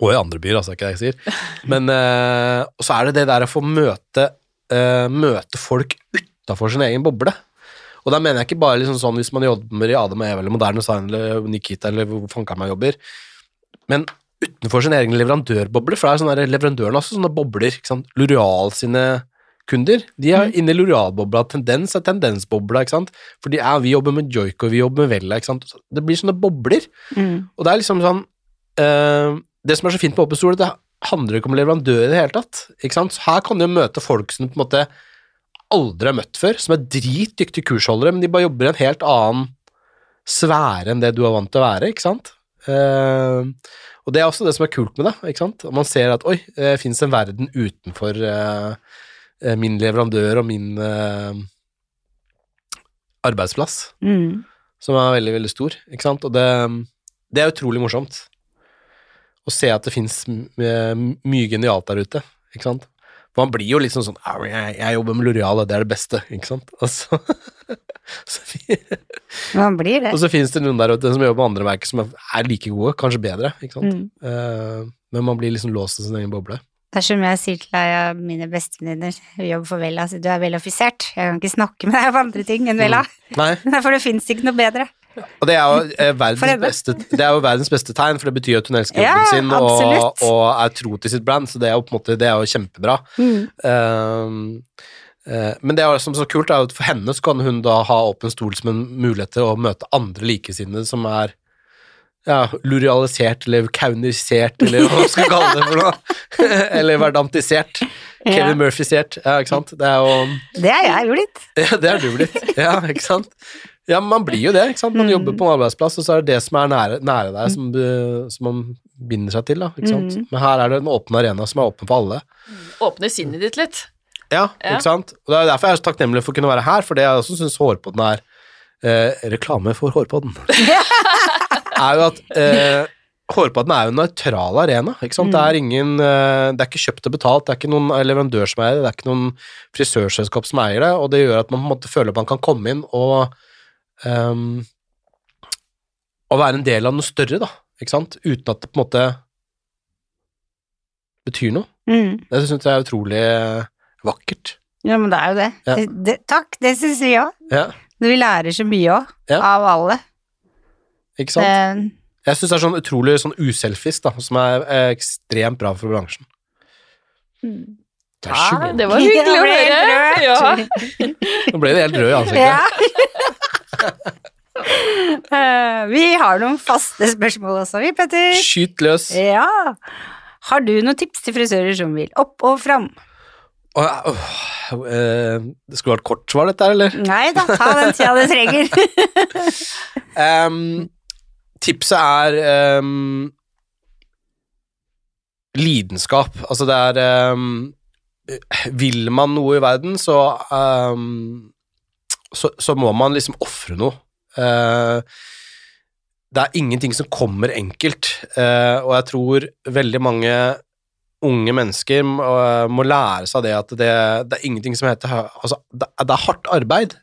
Og i andre byer, altså, er ikke det jeg sier. Men uh, så er det det der å få møte, uh, møte folk utafor sin egen boble. Og da mener jeg ikke bare liksom sånn hvis man jobber i Adam og Eva eller Moderne Design eller Nikita eller hvor fankeren meg jobber, men utenfor sin egen leverandørboble, for det er sånne der, leverandørene også sånne bobler. ikke sant? Loreal sine kunder, de er inne i Loreal-bobla. Tendens er tendensbobla, ikke sant. For de er, vi jobber med Joiko, vi jobber med Vella, ikke sant. Det blir sånne bobler. Mm. Og det er liksom sånn eh, Det som er så fint med Åpen Stol, det handler ikke om leverandør i det hele tatt. Ikke sant? Her kan du jo møte folk som du på en måte aldri har møtt før, som er dritdyktige kursholdere, men de bare jobber i en helt annen sfære enn det du er vant til å være, ikke sant? Uh, og det er også det som er kult med det, ikke sant? Man ser at oi, det fins en verden utenfor eh, eh, min leverandør og min uh, arbeidsplass Mm. som er veldig, veldig stor, ikke sant? Og det, det er utrolig morsomt å se at det finnes mye genialt der ute, ikke sant? For man blir jo liksom sånn sånn jeg, jeg jobber med L'Oreal, det er det beste, ikke sant? Og så, så, Man blir det. og så finnes det noen der ute som jobber med andre merker som er, like gode, kanskje bedre, ikke sant? Mm. Uh, men man blir liksom låst i sin egen boble. Det er som jeg sier til deg av mine bestevenninner, jobb for Vella, så du er veloffisert. Jeg kan ikke snakke med deg om andre ting enn Vella. Nei, For det fins ikke noe bedre. Og det er jo eh, verdens beste, det er jo verdens beste tegn, for det betyr at hun elsker Ja, sin og, og er tro til sitt brand, så det er jo måte, det er jo kjempebra. Ehm, eh, men det er som er så kult, er at for henne så kan hun da ha åpen stol som en mulighet til å møte andre likesinnede som er ja, lurialisert eller kaunisert, eller hva man skal kalle det for noe. eller verdantisert. Kevin Murphy-sert. Ja, ikke sant. Det er jo Det er jeg blitt. ja, det er du blitt. Ja, ikke sant? Ja, man blir jo det, ikke sant? Man Mm. jobber på en arbeidsplass, og så er det det som er nære, nære deg, som, som man binder seg til, da, ikke sant? Mm. Men her er det en åpen arena som er åpen for alle. Åpne sinnet ditt litt. Ja, Ja. ikke sant? Og det er derfor jeg er så takknemlig for å kunne være her, for det jeg også syns Hårpodden er eh, Reklame for Hårpodden. er jo at eh, Hårpodden er jo en nøytral arena. ikke sant? Det er ingen, eh, det er ikke kjøpt og betalt, det er ikke noen leverandør som eier det, det er ikke noen frisørselskap som eier det, og det gjør at man på en måte føler at man kan komme inn og ehm, å være en del av noe større, da, ikke sant? Uten at det på en måte betyr noe. Mm. Det syns jeg er utrolig eh, vakkert. Ja, men det er jo det. Ja. det, det takk, det syns vi òg. Ja, Vi lærer så mye òg, Ja. av alle. ikke sant? Det, Jeg syns det er sånn utrolig sånn uselfisk, da, som er eh, ekstremt bra for bransjen. Vær så Ja, god. det var hyggelig å høre. Ja. Nå ble det helt rød i ansiktet. ja. Eh, vi har noen faste spørsmål også, vi, Petter. Skyt løs. Ja. Har du noen tips til frisører som vil opp og fram? Oh, oh, eh, det skulle vært kort svar, dette her, eller? Nei da, ta den tida det trenger. um, tipset er um, lidenskap. Altså, det er um, Vil man noe i verden, så ehm, så, så må man liksom ofre noe. Eh, det er ingenting som kommer enkelt, eh, og jeg tror veldig mange unge mennesker må, må lære seg det at det, det er ingenting som heter Altså, det, det er hardt arbeid.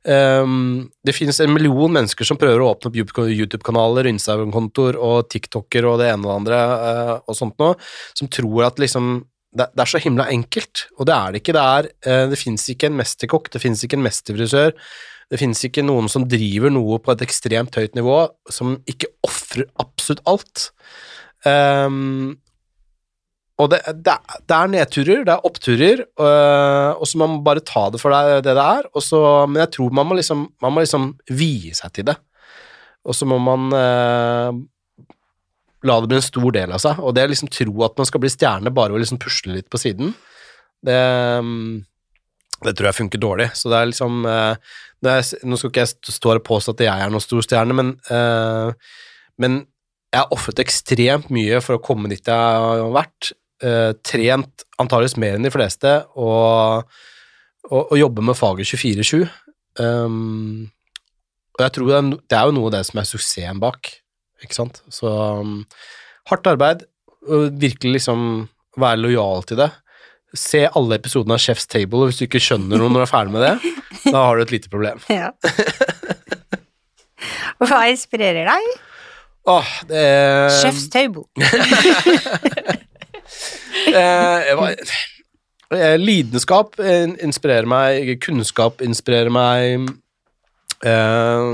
Um, det finnes en million mennesker som prøver å åpne opp YouTube- YouTube-kanaler, Instagram-kontoer og TikToker og det ene og det andre uh, og sånt noe, som tror at liksom det, det er så himla enkelt, og det er det ikke. Det, er, eh, det fins ikke en mesterkokk, det fins ikke en mesterfrisør, det fins ikke noen som driver noe på et ekstremt høyt nivå, som ikke ofrer absolutt alt. Um, og det, det, det er nedturer, det er oppturer, øh, og så må man bare ta det for det det det er. Så, men jeg tror man må liksom, man må liksom vie seg til det. Og så må man øh, la det bli en stor del av seg. Og det å liksom tro at man skal bli stjerne bare ved å liksom pusle litt på siden, det, mm, Det tror jeg funker dårlig. Så det er liksom eh, er, Nå skal ikke jeg stå her og påstå at jeg er noen stor stjerne, men, eh, men jeg har ofret ekstremt mye for å komme dit jeg har vært. Eh, trent antageligvis mer enn de fleste, og, og, og jobber med faget 24-7. Um, og jeg tror det er, det er jo noe av det som er suksessen bak, ikke sant. Så um, hardt arbeid, og virkelig liksom være lojal til det. Se alle episodene av Chef's Table, og hvis du ikke skjønner noe når du er ferdig med det, da har du et lite problem. Ja. Hva inspirerer deg? Åh, det er Chef's table. eh, eh, Lidenskap inspirerer meg, kunnskap inspirerer meg. Eh,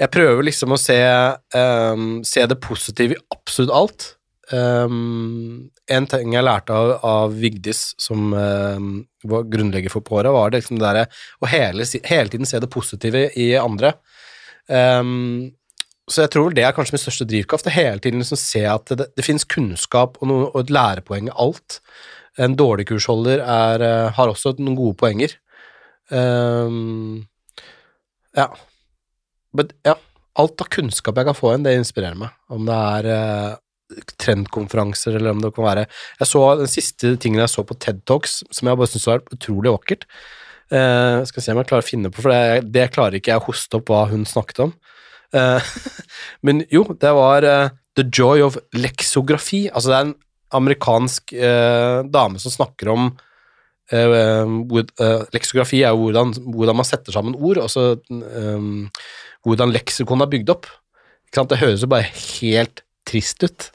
jeg prøver liksom å se, um, se det positive i absolutt alt. Um, en ting jeg lærte av, av Vigdis, som um, var grunnlegger for Påra, var det liksom det derre å hele, hele tiden se det positive i andre. Um, så jeg tror det er kanskje min største drivkraft. Det hele tiden liksom se at det, det finnes kunnskap og, noe, og et lærepoeng i alt. En dårlig kursholder er, eh, har også noen gode poenger. Ja. But, ja. Alt av kunnskap jeg kan få inn, det inspirerer meg. Om det er eh, trendkonferanser, eller om det kan være Jeg så den siste tingen jeg så på TED Talks, som jeg bare syntes var utrolig vakkert. Eh, skal se om jeg klarer å finne på, for det, det klarer ikke jeg å hoste opp hva hun snakket om. Eh, men jo, det var eh, The Joy of Leksografi. Altså det er en amerikansk eh, dame som snakker om eh, Leksografi er jo hvordan, hvordan man setter sammen ord, og så eh, hvordan leksikon er bygd opp. Det høres jo bare helt trist ut.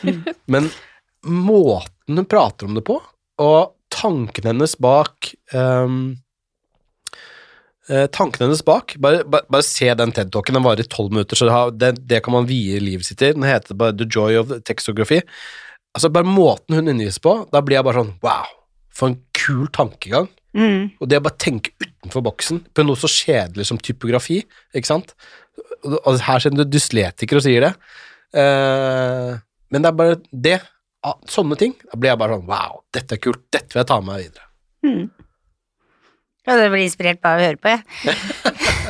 Men måten hun prater om det på, og tankene hennes bak um, eh, Tanken hennes bak Bare, bare, bare se den TED-talken, den varer i tolv minutter, så det, har, det, det kan man vie livet sitt til. Den heter bare The Joy of Textography. Altså, bare måten hun underviser på, da blir jeg bare sånn wow, for en kul tankegang. Mm. Og det å bare tenke utenfor boksen på noe så kjedelig som typografi, ikke sant. Og her sitter du dysletiker og sier det. Uh, men det er bare det. ah, Sånne ting. Da blir jeg bare sånn wow, dette er kult, dette vil jeg ta med meg videre. Mm. Ja, det blir inspirert bare av å høre på, jeg.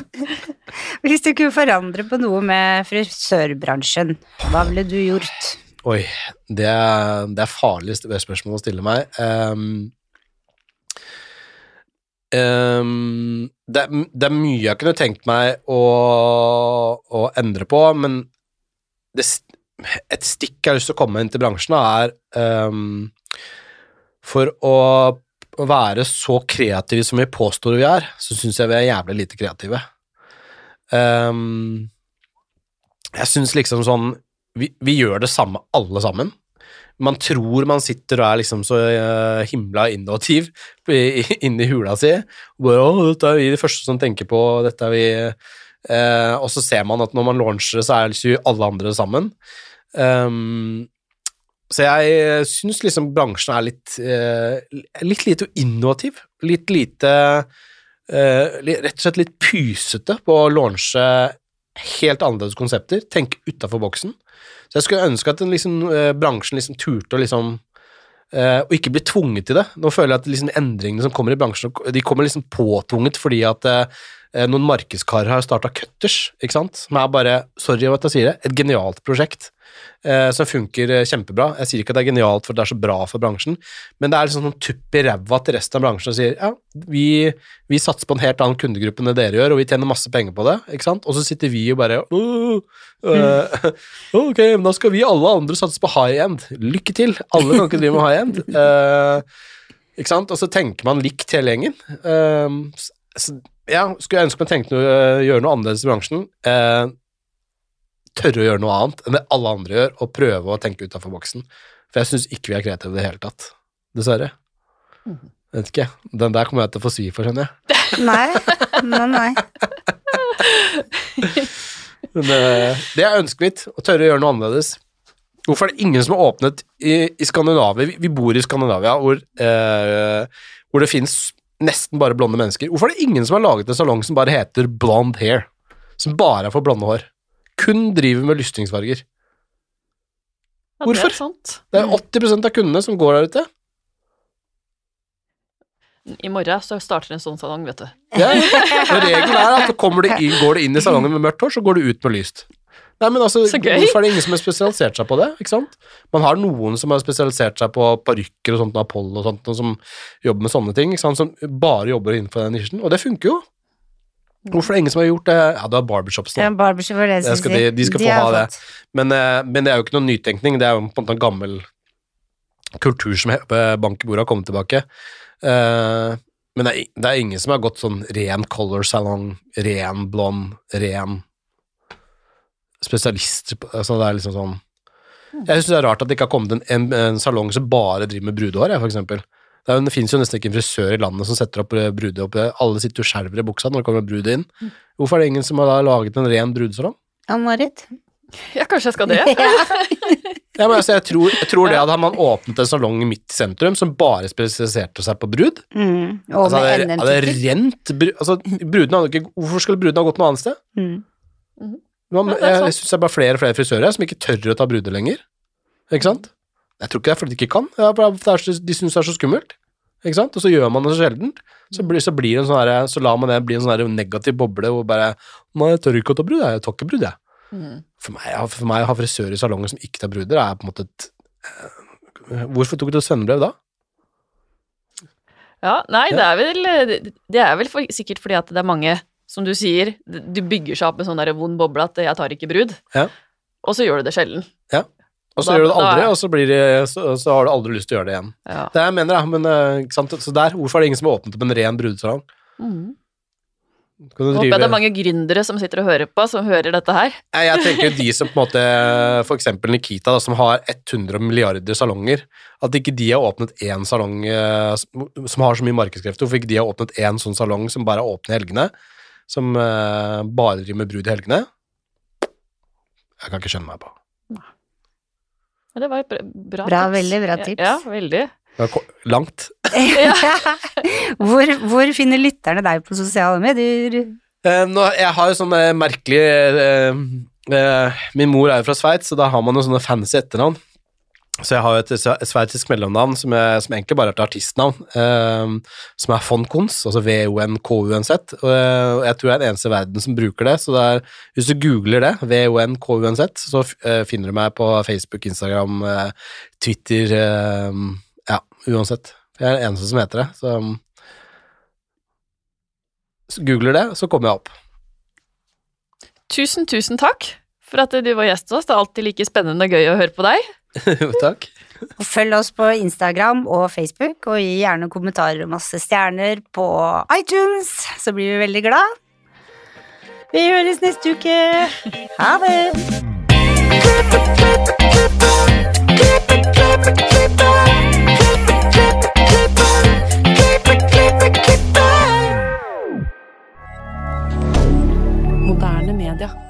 Hvis du kunne forandre på noe med frisørbransjen, hva ville du gjort? Oi, det er, det er farlig spørsmål å stille meg. Ehm, ehm, det, det er mye jeg kunne tenkt meg å, å endre på, men det, et stikk jeg har lyst til å komme inn til bransjen, er um, For å være så kreative som vi påstår vi er, så syns jeg vi er jævlig lite kreative. Um, jeg syns liksom sånn vi, vi gjør det samme alle sammen. Man tror man sitter og er liksom så eh, himla innovativ inni hula si. Bare, dette er vi de første som tenker på, dette er vi eh, Og så ser man at når man launcher det, så er liksom alle andre sammen. Um, så jeg syns liksom bransjen er litt, eh, litt lite innovativ. Litt lite Rett og slett litt pysete på å launche helt annerledes konsepter. Tenke utafor boksen. Så jeg skulle ønske at den liksom, eh, bransjen liksom turte å liksom Uh, og ikke bli tvunget til det. Nå føler jeg at liksom endringene som kommer i bransjen, de kommer liksom påtvunget fordi at uh, noen markedskarer har starta Cutters, ikke sant, som er bare, sorry at jeg sier det, et genialt prosjekt eh, som funker eh, kjempebra. Jeg sier ikke at det er genialt for det er så bra for bransjen, men det er liksom sånn tupp i ræva til resten av bransjen og sier ja, vi, vi satser på en helt annen kundegruppe enn det dere gjør, og vi tjener masse penger på det, ikke sant, og så sitter vi og bare uh, uh, ok, men da skal vi alle andre satse på high end. Lykke til! Alle kan ikke drive med high end. Uh, ikke sant? Og så tenker man likt hele gjengen. Uh, s- s- ja, skulle jeg ønske man tenkte noe, gjøre noe annerledes i bransjen. Eh, tørre å gjøre noe annet enn det alle andre gjør, og prøve å tenke utafor boksen. For jeg syns ikke vi er kreative i det hele tatt. Dessverre. Vet ikke. Den der kommer jeg til å få svi for, skjønner jeg. Nei, nei, nei. Men eh, det er ønsket mitt, å tørre å gjøre noe annerledes. Hvorfor er det ingen som har åpnet i, i Skandinavia Vi, vi bor i Skandinavia, hvor, eh, hvor det finnes nesten bare blonde mennesker. Hvorfor er det ingen som har laget en salong som bare heter Blonde Hair? Som bare er for blonde hår. Kun driver med lystingsfarger. Ja, Hvorfor? Det er sant. Det er 80% av kundene som går der ute. I morgen så starter en sånn salong, vet du. Ja, regelen er at kommer det inn, går det inn i salongen med mørkt hår, så går du ut med lyst. Nei, men altså. Hvorfor er det ingen som har spesialisert seg på det? ikke sant? Man har noen som har spesialisert seg på parykker og sånt, Apollo og sånt, og som jobber med sånne ting, ikke sant? som bare jobber innenfor den nisjen, og det funker jo. Hvorfor er det ingen som har gjort det? Ja, du har barbershops, nå. Ja, Barbershop var det jeg skulle si. de- de skal få har ha det. Men, eh, men det er jo ikke noe nytenkning, det er jo på en måte en gammel kultur som he- bank i bordet har kommet tilbake. Eh, men det er, det er ingen som har gått sånn ren color salong, ren blond, ren spesialister altså Det er liksom sånn Jeg syns det er rart at det ikke har kommet en, en, en salong som bare driver med brudehår, jeg, for eksempel. Det, er det finnes jo nesten ikke en frisør i landet som setter opp eh, brude opp Alle sitter jo skjelver i buksa når det kommer brud inn. Hvorfor er det ingen som har da laget en ren brudesalong? Ann-Marit? Ja, kanskje jeg skal det? Ja, men altså, jeg, tror, jeg tror det at Hadde man åpnet en salong midt i sentrum som bare spesialiserte seg på brud Mm. Og altså, med hadde, hadde rent bru, altså, brudene hadde ikke, Hvorfor skulle brudene ha gått noe annet sted? Mm. Man, det er jeg jeg syns det er bare flere og flere frisører som ikke tør å ta bruder lenger. Ikke sant? Jeg tror ikke det er fordi de ikke kan, ja, er de syns det er så skummelt. Ikke sant? Og så gjør man det så sjelden. Så blir, så blir en sånn her, så lar man det bli en sånn negativ boble hvor bare Nei, jeg tør ikke å ta brud, jeg tar ikke brud, jeg. Mm. For meg, for meg å ha frisør i salongen som ikke tar bruder, er på en måte et eh, Hvorfor tok du et svennebrev da? Ja, nei, det er vel, det er vel for, sikkert fordi at det er mange, som du sier, du bygger seg opp med sånn der vond boble at 'jeg tar ikke brud', Ja. og så gjør du det sjelden. Og så Da- gjør du det aldri, og så, blir det, så, så har du aldri lyst til å gjøre det igjen. Ja. Det jeg mener, ja, men eh? Så der, hvorfor er det ingen som har åpnet opp en ren brudesalong? Mm. Håper jeg det er mange gründere som sitter og hører på, som hører dette her. Nei, Jeg tenker de som på en måte For eksempel Nikita, da, som har 100 milliarder salonger. At ikke de har åpnet én salong eh, som- har så mye markedskrefter. Hvorfor ikke de har åpnet én sånn salong som bare er åpen i helgene? Som eh, bare driver med brud i helgene? Jeg kan ikke skjønne meg på. Men det var et bra, bra, Bra, tips. veldig bra tips. Ja, ja veldig. Langt. hvor, hvor finner lytterne deg på sosiale medier? Eh, nå, jeg har jo sånne merkelige eh, eh, Min mor er jo fra Sveits, så da har man jo sånne fancy etternavn. Så jeg har jo et, sveitsisk mellomnavn som, jeg, som egentlig bare er et artistnavn, eh, som er Fonkons, altså V-O-N-K-U-N-Z. Og eh, jeg tror jeg er den eneste i verden som bruker det, så det er, hvis du googler det, V-O-N-K-U-N-Z, så eh, finner du meg på Facebook, Instagram, eh, Twitter eh, Ja, uansett. Jeg er den eneste som heter det, så um, så googler det, så kommer jeg opp. Tusen, tusen takk for at du var gjest hos oss. Det er alltid like spennende og gøy å høre på deg. Jo, takk. Og følg oss på Instagram og Facebook, og gi gjerne kommentarer og masse stjerner på iTunes, så blir vi veldig glad. Vi høres neste uke. Ha det! Moderne media.